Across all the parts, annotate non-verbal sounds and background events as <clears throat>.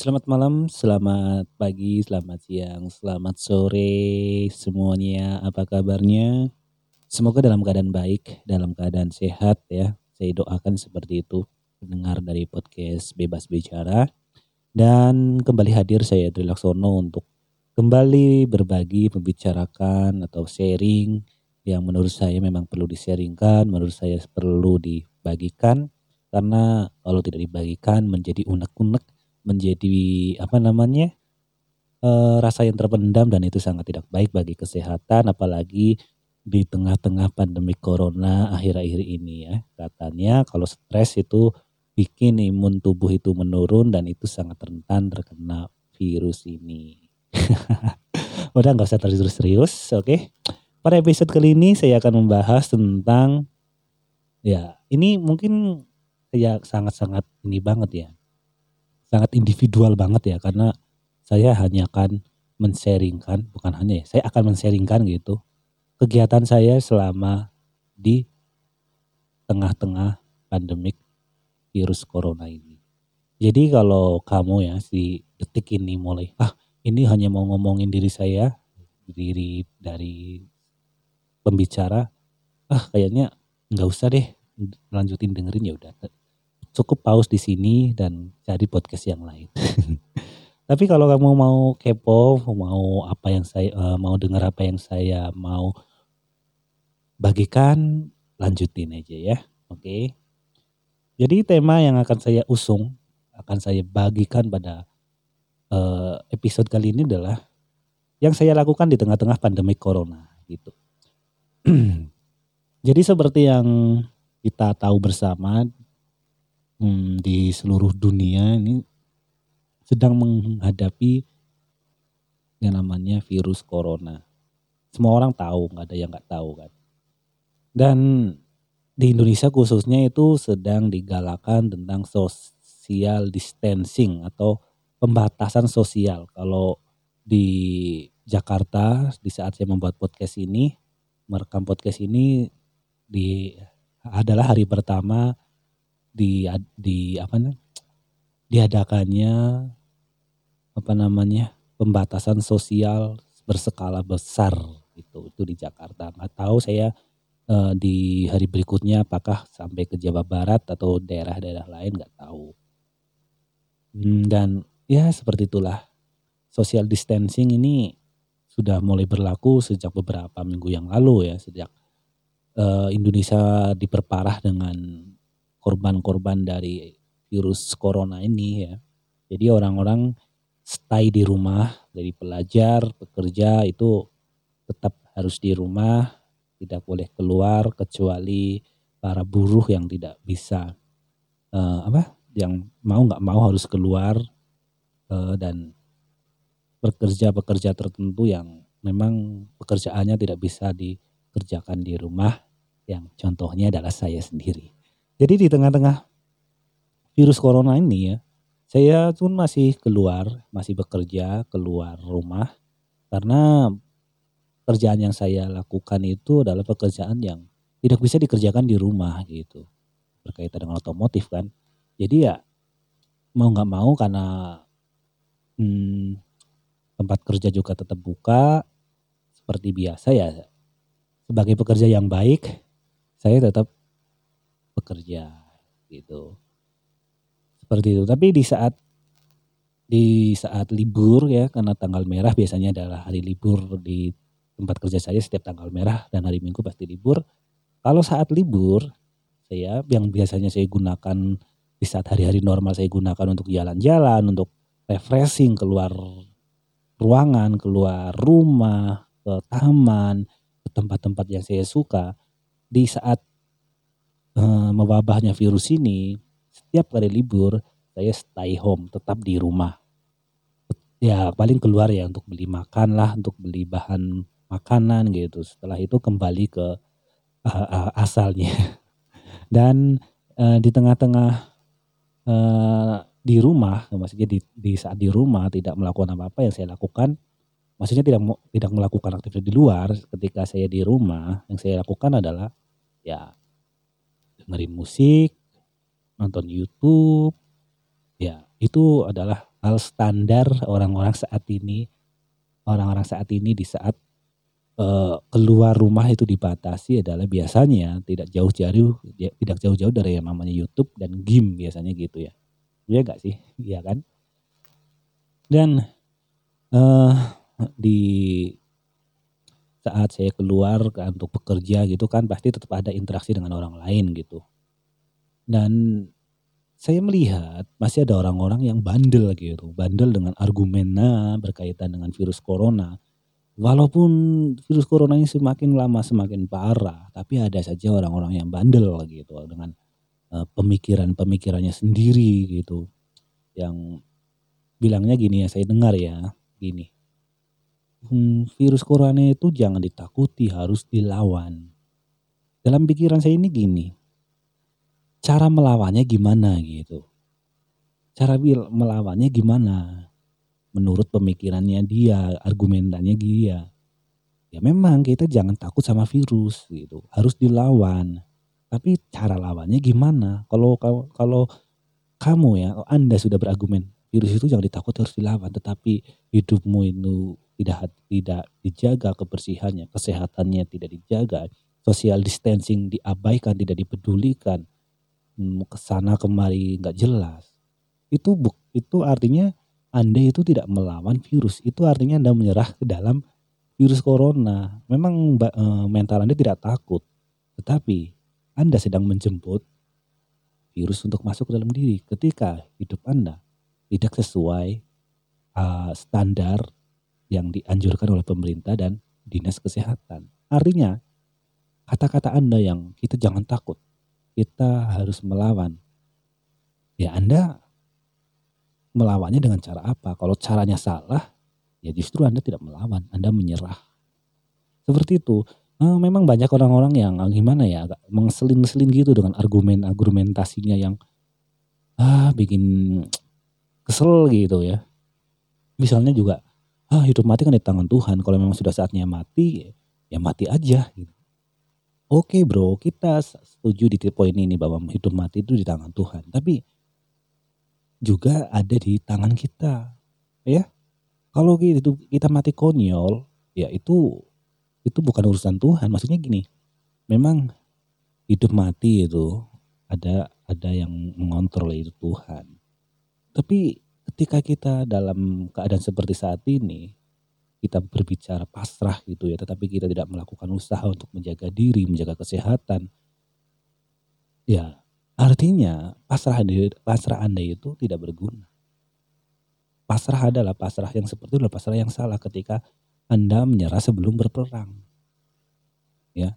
Selamat malam, selamat pagi, selamat siang, selamat sore semuanya. Apa kabarnya? Semoga dalam keadaan baik, dalam keadaan sehat ya. Saya doakan seperti itu. Dengar dari podcast Bebas Bicara. Dan kembali hadir saya Dri Laksono untuk kembali berbagi, membicarakan atau sharing yang menurut saya memang perlu disaringkan, menurut saya perlu dibagikan karena kalau tidak dibagikan menjadi unek-unek, menjadi apa namanya? eh, rasa yang terpendam dan itu sangat tidak baik bagi kesehatan apalagi di tengah-tengah pandemi corona akhir-akhir ini ya. Katanya kalau stres itu bikin imun tubuh itu menurun dan itu sangat rentan terkena virus ini. <laughs> Udah nggak usah terus serius, oke? Pada episode kali ini saya akan membahas tentang ya ini mungkin saya sangat-sangat ini banget ya, sangat individual banget ya karena saya hanya akan men-sharingkan, bukan hanya ya, saya akan men-sharingkan gitu kegiatan saya selama di tengah-tengah pandemik virus corona ini. Jadi kalau kamu ya si detik ini mulai ah ini hanya mau ngomongin diri saya diri dari pembicara ah kayaknya nggak usah deh lanjutin dengerin ya udah cukup pause di sini dan cari podcast yang lain. <laughs> Tapi kalau kamu mau kepo, mau apa yang saya eh, mau dengar apa yang saya mau bagikan, lanjutin aja ya. Oke. Jadi tema yang akan saya usung, akan saya bagikan pada eh, episode kali ini adalah yang saya lakukan di tengah-tengah pandemi corona gitu. <clears throat> Jadi seperti yang kita tahu bersama hmm, di seluruh dunia ini sedang menghadapi yang namanya virus corona. Semua orang tahu, nggak ada yang nggak tahu kan. Dan di Indonesia khususnya itu sedang digalakan tentang social distancing atau pembatasan sosial. Kalau di Jakarta di saat saya membuat podcast ini, merekam podcast ini di adalah hari pertama di di apa nih diadakannya apa namanya? Pembatasan sosial berskala besar itu itu di Jakarta. Nggak tahu saya eh, di hari berikutnya apakah sampai ke Jawa Barat atau daerah-daerah lain nggak tahu. Hmm, dan ya seperti itulah. Social distancing ini sudah mulai berlaku sejak beberapa minggu yang lalu ya sejak eh, Indonesia diperparah dengan korban-korban dari virus corona ini ya. Jadi orang-orang stay di rumah dari pelajar, pekerja itu tetap harus di rumah, tidak boleh keluar kecuali para buruh yang tidak bisa eh, apa, yang mau nggak mau harus keluar eh, dan pekerja-pekerja tertentu yang memang pekerjaannya tidak bisa dikerjakan di rumah, yang contohnya adalah saya sendiri. Jadi di tengah-tengah virus corona ini ya, saya pun masih keluar, masih bekerja keluar rumah karena kerjaan yang saya lakukan itu adalah pekerjaan yang tidak bisa dikerjakan di rumah gitu. Berkaitan dengan otomotif kan. Jadi ya mau nggak mau karena hmm, tempat kerja juga tetap buka seperti biasa ya. Sebagai pekerja yang baik, saya tetap bekerja gitu seperti itu. Tapi di saat di saat libur ya karena tanggal merah biasanya adalah hari libur di tempat kerja saya setiap tanggal merah dan hari Minggu pasti libur. Kalau saat libur saya yang biasanya saya gunakan di saat hari-hari normal saya gunakan untuk jalan-jalan, untuk refreshing keluar ruangan, keluar rumah, ke taman, ke tempat-tempat yang saya suka. Di saat eh, mewabahnya virus ini, setiap kali libur saya stay home, tetap di rumah. Ya paling keluar ya untuk beli makan lah, untuk beli bahan makanan gitu. Setelah itu kembali ke uh, uh, asalnya. <laughs> Dan di tengah-tengah di rumah, maksudnya di, di saat di rumah tidak melakukan apa-apa yang saya lakukan, maksudnya tidak tidak melakukan aktivitas di luar. Ketika saya di rumah, yang saya lakukan adalah ya dengerin musik, nonton YouTube, ya itu adalah hal standar orang-orang saat ini orang-orang saat ini di saat uh, keluar rumah itu dibatasi adalah biasanya tidak jauh-jauh tidak jauh-jauh dari yang namanya YouTube dan game biasanya gitu ya. Iya gak sih? Iya kan? Dan uh, di saat saya keluar untuk bekerja gitu kan pasti tetap ada interaksi dengan orang lain gitu. Dan saya melihat masih ada orang-orang yang bandel gitu, bandel dengan argumennya berkaitan dengan virus corona. Walaupun virus corona ini semakin lama semakin parah, tapi ada saja orang-orang yang bandel gitu dengan uh, pemikiran-pemikirannya sendiri gitu. Yang bilangnya gini ya, saya dengar ya, gini. Hmm, virus corona itu jangan ditakuti, harus dilawan. Dalam pikiran saya ini gini, cara melawannya gimana gitu. Cara melawannya gimana? Menurut pemikirannya dia, argumentannya dia. Ya memang kita jangan takut sama virus gitu, harus dilawan. Tapi cara lawannya gimana? Kalau kalau kamu ya, Anda sudah berargumen, virus itu jangan ditakut harus dilawan, tetapi hidupmu itu tidak tidak dijaga kebersihannya, kesehatannya tidak dijaga, social distancing diabaikan, tidak dipedulikan, ke sana kemari nggak jelas. Itu buk itu artinya anda itu tidak melawan virus. Itu artinya anda menyerah ke dalam virus corona. Memang e, mental anda tidak takut tetapi anda sedang menjemput virus untuk masuk ke dalam diri. Ketika hidup anda tidak sesuai uh, standar yang dianjurkan oleh pemerintah dan dinas kesehatan artinya kata-kata anda yang kita jangan takut kita harus melawan. Ya Anda melawannya dengan cara apa? Kalau caranya salah, ya justru Anda tidak melawan, Anda menyerah. Seperti itu. Nah, memang banyak orang-orang yang ah, gimana ya, agak mengselin-selin gitu dengan argumen-argumentasinya yang ah bikin kesel gitu ya. Misalnya juga, ah hidup mati kan di tangan Tuhan. Kalau memang sudah saatnya mati, ya mati aja gitu. Oke bro, kita setuju di poin ini bahwa hidup mati itu di tangan Tuhan. Tapi juga ada di tangan kita, ya. Kalau gitu kita mati konyol, ya itu itu bukan urusan Tuhan. Maksudnya gini, memang hidup mati itu ada ada yang mengontrol itu Tuhan. Tapi ketika kita dalam keadaan seperti saat ini, kita berbicara pasrah gitu ya, tetapi kita tidak melakukan usaha untuk menjaga diri, menjaga kesehatan, ya artinya pasrah anda, pasrah anda itu tidak berguna. Pasrah adalah pasrah yang seperti adalah pasrah yang salah ketika anda menyerah sebelum berperang. Ya,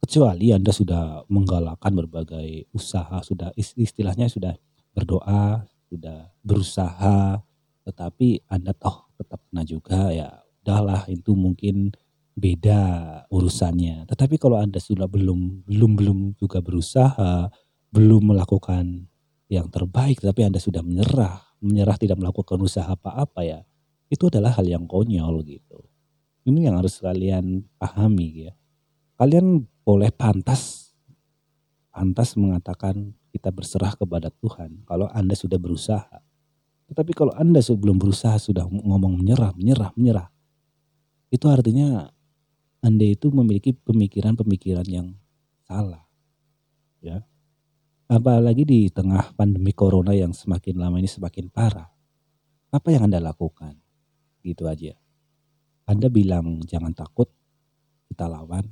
kecuali anda sudah menggalakkan berbagai usaha, sudah istilahnya sudah berdoa, sudah berusaha, tetapi anda toh tetap kena juga ya udahlah itu mungkin beda urusannya. Tetapi kalau Anda sudah belum belum belum juga berusaha, belum melakukan yang terbaik tapi Anda sudah menyerah, menyerah tidak melakukan usaha apa-apa ya. Itu adalah hal yang konyol gitu. Ini yang harus kalian pahami ya. Kalian boleh pantas pantas mengatakan kita berserah kepada Tuhan kalau Anda sudah berusaha. Tetapi kalau Anda sebelum berusaha sudah ngomong menyerah, menyerah, menyerah, itu artinya Anda itu memiliki pemikiran-pemikiran yang salah. Ya. Apalagi di tengah pandemi corona yang semakin lama ini semakin parah. Apa yang Anda lakukan? Gitu aja. Anda bilang jangan takut, kita lawan.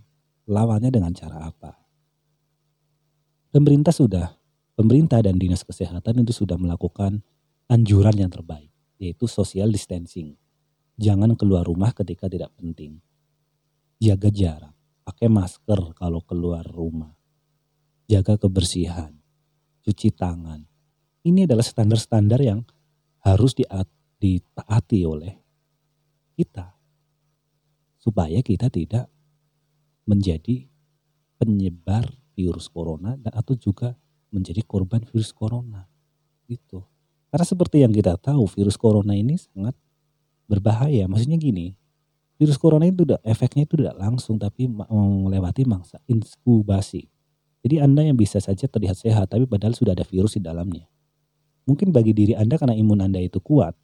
Lawannya dengan cara apa? Pemerintah sudah, pemerintah dan dinas kesehatan itu sudah melakukan anjuran yang terbaik, yaitu social distancing Jangan keluar rumah ketika tidak penting. Jaga jarak, pakai masker kalau keluar rumah. Jaga kebersihan, cuci tangan. Ini adalah standar-standar yang harus ditaati oleh kita. Supaya kita tidak menjadi penyebar virus corona atau juga menjadi korban virus corona. Gitu. Karena seperti yang kita tahu virus corona ini sangat berbahaya. Maksudnya gini, virus corona itu tidak efeknya itu tidak langsung tapi melewati mangsa inkubasi. Jadi Anda yang bisa saja terlihat sehat tapi padahal sudah ada virus di dalamnya. Mungkin bagi diri Anda karena imun Anda itu kuat,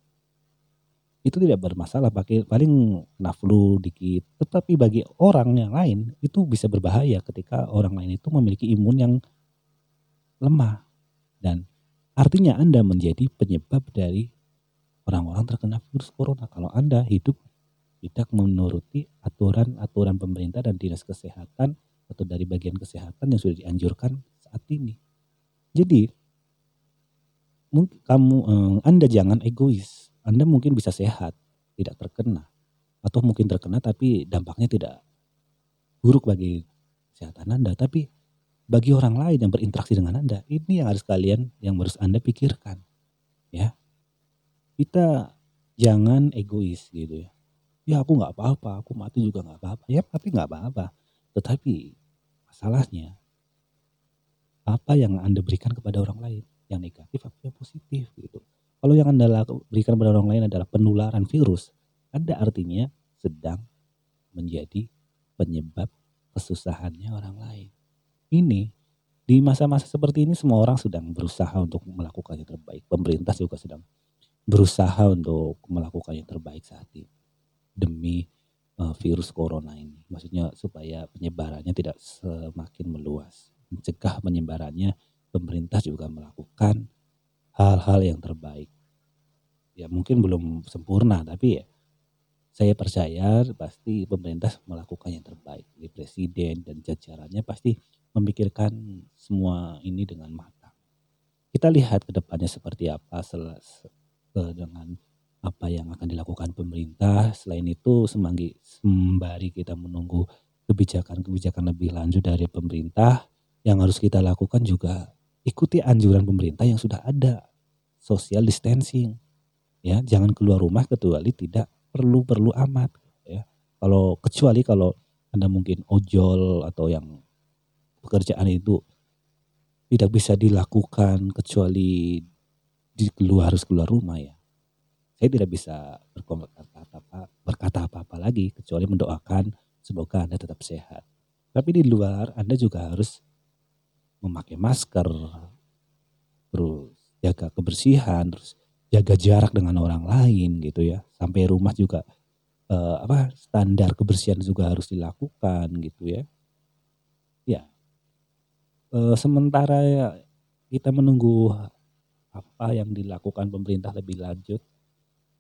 itu tidak bermasalah pakai paling kena dikit. Tetapi bagi orang yang lain itu bisa berbahaya ketika orang lain itu memiliki imun yang lemah dan artinya Anda menjadi penyebab dari orang-orang terkena virus corona kalau Anda hidup tidak menuruti aturan-aturan pemerintah dan dinas kesehatan atau dari bagian kesehatan yang sudah dianjurkan saat ini. Jadi mungkin kamu eh, Anda jangan egois anda mungkin bisa sehat, tidak terkena. Atau mungkin terkena tapi dampaknya tidak buruk bagi kesehatan Anda. Tapi bagi orang lain yang berinteraksi dengan Anda, ini yang harus kalian, yang harus Anda pikirkan. Ya, kita jangan egois gitu ya. Ya aku nggak apa-apa, aku mati juga nggak apa-apa. Ya tapi nggak apa-apa. Tetapi masalahnya apa yang Anda berikan kepada orang lain yang negatif apa yang positif gitu. Kalau yang Anda berikan kepada orang lain adalah penularan virus, Anda artinya sedang menjadi penyebab kesusahannya orang lain. Ini di masa-masa seperti ini semua orang sedang berusaha untuk melakukan yang terbaik. Pemerintah juga sedang berusaha untuk melakukan yang terbaik saat ini demi uh, virus corona ini. Maksudnya supaya penyebarannya tidak semakin meluas. Mencegah penyebarannya, pemerintah juga melakukan hal-hal yang terbaik. Ya mungkin belum sempurna tapi ya saya percaya pasti pemerintah melakukan yang terbaik. Di presiden dan jajarannya pasti memikirkan semua ini dengan matang. Kita lihat ke depannya seperti apa dengan apa yang akan dilakukan pemerintah. Selain itu semanggi, sembari kita menunggu kebijakan-kebijakan lebih lanjut dari pemerintah, yang harus kita lakukan juga ikuti anjuran pemerintah yang sudah ada. Social distancing. Ya, jangan keluar rumah kecuali tidak perlu-perlu amat ya. Kalau kecuali kalau Anda mungkin ojol atau yang pekerjaan itu tidak bisa dilakukan kecuali di keluar harus keluar rumah ya. Saya tidak bisa berkata apa berkata apa-apa lagi kecuali mendoakan semoga Anda tetap sehat. Tapi di luar Anda juga harus memakai masker, terus jaga kebersihan, terus jaga jarak dengan orang lain gitu ya. Sampai rumah juga eh, apa standar kebersihan juga harus dilakukan gitu ya. Ya. Eh, sementara kita menunggu apa yang dilakukan pemerintah lebih lanjut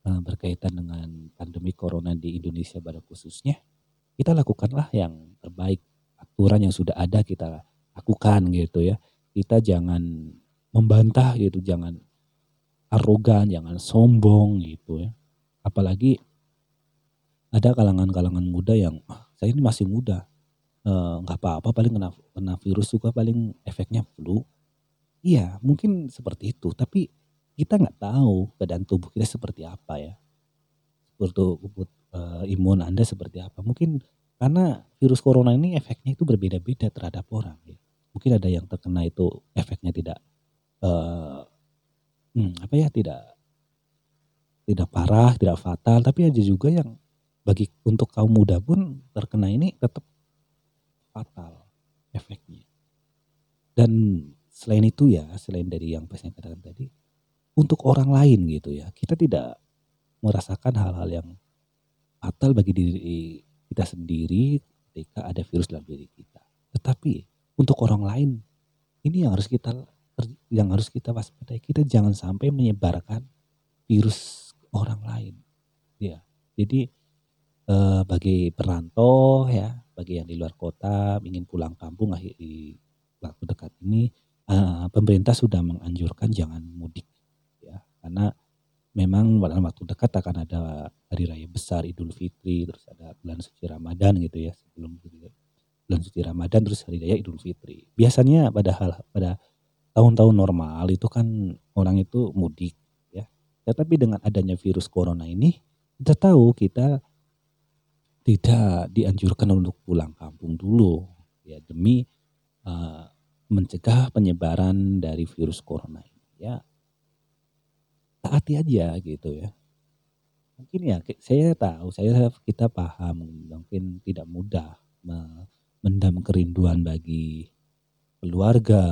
eh, berkaitan dengan pandemi corona di Indonesia pada khususnya, kita lakukanlah yang terbaik. Aturan yang sudah ada kita lakukan gitu ya. Kita jangan membantah gitu, jangan arogan, jangan sombong gitu ya. Apalagi ada kalangan-kalangan muda yang ah, saya ini masih muda, nggak apa-apa paling kena, kena virus juga paling efeknya flu. Iya mungkin seperti itu, tapi kita nggak tahu keadaan tubuh kita seperti apa ya. Seperti uh, imun Anda seperti apa. Mungkin karena virus corona ini efeknya itu berbeda-beda terhadap orang. Ya mungkin ada yang terkena itu efeknya tidak uh, hmm, apa ya tidak tidak parah, tidak fatal, tapi ada juga yang bagi untuk kaum muda pun terkena ini tetap fatal efeknya. Dan selain itu ya, selain dari yang saya katakan tadi, untuk orang lain gitu ya, kita tidak merasakan hal-hal yang fatal bagi diri kita sendiri ketika ada virus dalam diri kita. Tetapi untuk orang lain. Ini yang harus kita yang harus kita waspadai. Kita jangan sampai menyebarkan virus orang lain. Ya. Jadi eh, bagi perantau ya, bagi yang di luar kota ingin pulang kampung di waktu dekat ini eh, pemerintah sudah menganjurkan jangan mudik ya. Karena memang dalam waktu dekat akan ada hari raya besar Idul Fitri, terus ada bulan suci Ramadan gitu ya sebelum bulan suci Ramadan terus hari raya Idul Fitri. Biasanya pada hal pada tahun-tahun normal itu kan orang itu mudik ya. Tetapi dengan adanya virus corona ini kita tahu kita tidak dianjurkan untuk pulang kampung dulu. Ya demi uh, mencegah penyebaran dari virus corona ini. Ya taati aja gitu ya. Mungkin ya saya tahu saya kita paham mungkin tidak mudah mendam kerinduan bagi keluarga,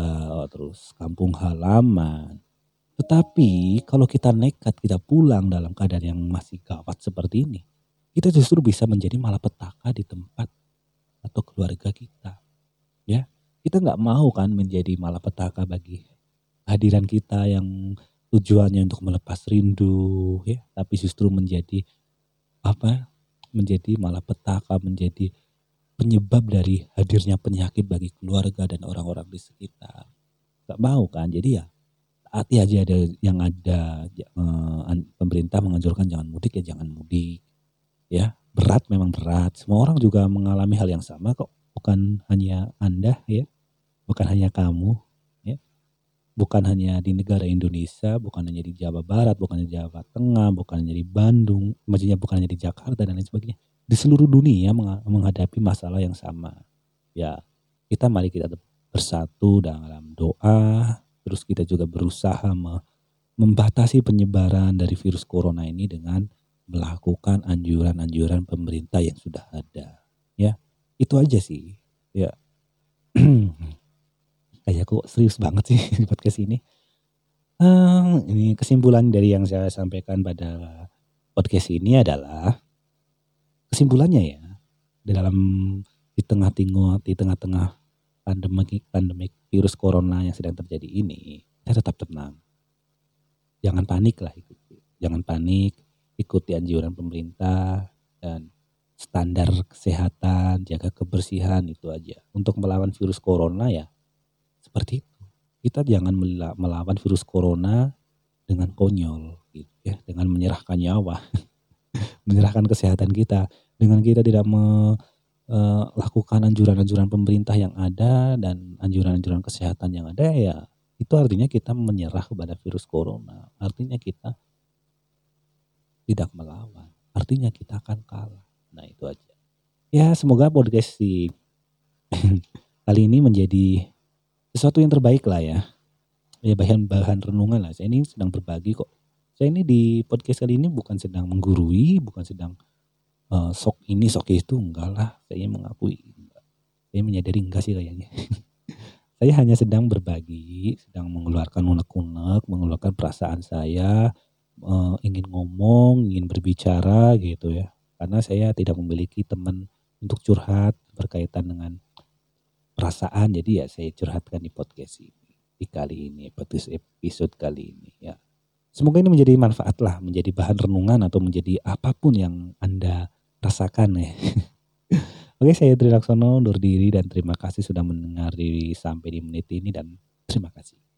terus kampung halaman. Tetapi kalau kita nekat, kita pulang dalam keadaan yang masih gawat seperti ini, kita justru bisa menjadi malapetaka di tempat atau keluarga kita. Ya, kita nggak mau kan menjadi malapetaka bagi hadiran kita yang tujuannya untuk melepas rindu, ya, tapi justru menjadi apa? Menjadi malapetaka, menjadi penyebab dari hadirnya penyakit bagi keluarga dan orang-orang di sekitar. Gak mau kan? Jadi ya hati aja ada yang ada eh, pemerintah menganjurkan jangan mudik ya jangan mudik. Ya, berat memang berat. Semua orang juga mengalami hal yang sama kok. Bukan hanya Anda ya. Bukan hanya kamu ya. Bukan hanya di negara Indonesia, bukan hanya di Jawa Barat, bukan hanya di Jawa Tengah, bukan hanya di Bandung, maksudnya bukan hanya di Jakarta dan lain sebagainya di seluruh dunia menghadapi masalah yang sama. Ya, kita mari kita bersatu dalam doa, terus kita juga berusaha membatasi penyebaran dari virus corona ini dengan melakukan anjuran-anjuran pemerintah yang sudah ada. Ya, itu aja sih. Ya, <clears throat> kayak kok serius banget sih <laughs> di podcast ini. Uh, ini kesimpulan dari yang saya sampaikan pada podcast ini adalah kesimpulannya ya di dalam di tengah-tengah di tengah-tengah pandemi pandemi virus corona yang sedang terjadi ini saya tetap tenang jangan panik lah jangan panik ikuti anjuran pemerintah dan standar kesehatan jaga kebersihan itu aja. Untuk melawan virus corona ya seperti itu. Kita jangan melawan virus corona dengan konyol gitu ya. Dengan menyerahkan nyawa <laughs> menyerahkan kesehatan kita. Dengan kita tidak melakukan eh, anjuran-anjuran pemerintah yang ada dan anjuran-anjuran kesehatan yang ada ya itu artinya kita menyerah kepada virus corona. Artinya kita tidak melawan. Artinya kita akan kalah. Nah itu aja. Ya semoga podcast si <laughs> kali ini menjadi sesuatu yang terbaik lah ya. Ya bahan bahan renungan lah. Saya ini sedang berbagi kok. Saya ini di podcast kali ini bukan sedang menggurui, bukan sedang uh, sok ini sok itu. Enggak lah. Saya mengakui. Saya menyadari enggak sih kayaknya. <laughs> saya hanya sedang berbagi, sedang mengeluarkan unek-unek, mengeluarkan perasaan saya, uh, ingin ngomong, ingin berbicara gitu ya. Karena saya tidak memiliki teman untuk curhat berkaitan dengan perasaan, jadi ya saya curhatkan di podcast ini di kali ini, podcast episode kali ini ya. Semoga ini menjadi manfaat lah, menjadi bahan renungan atau menjadi apa pun yang Anda rasakan ya. <laughs> Oke, saya Tri Laksono undur diri dan terima kasih sudah mendengar diri sampai di menit ini dan terima kasih.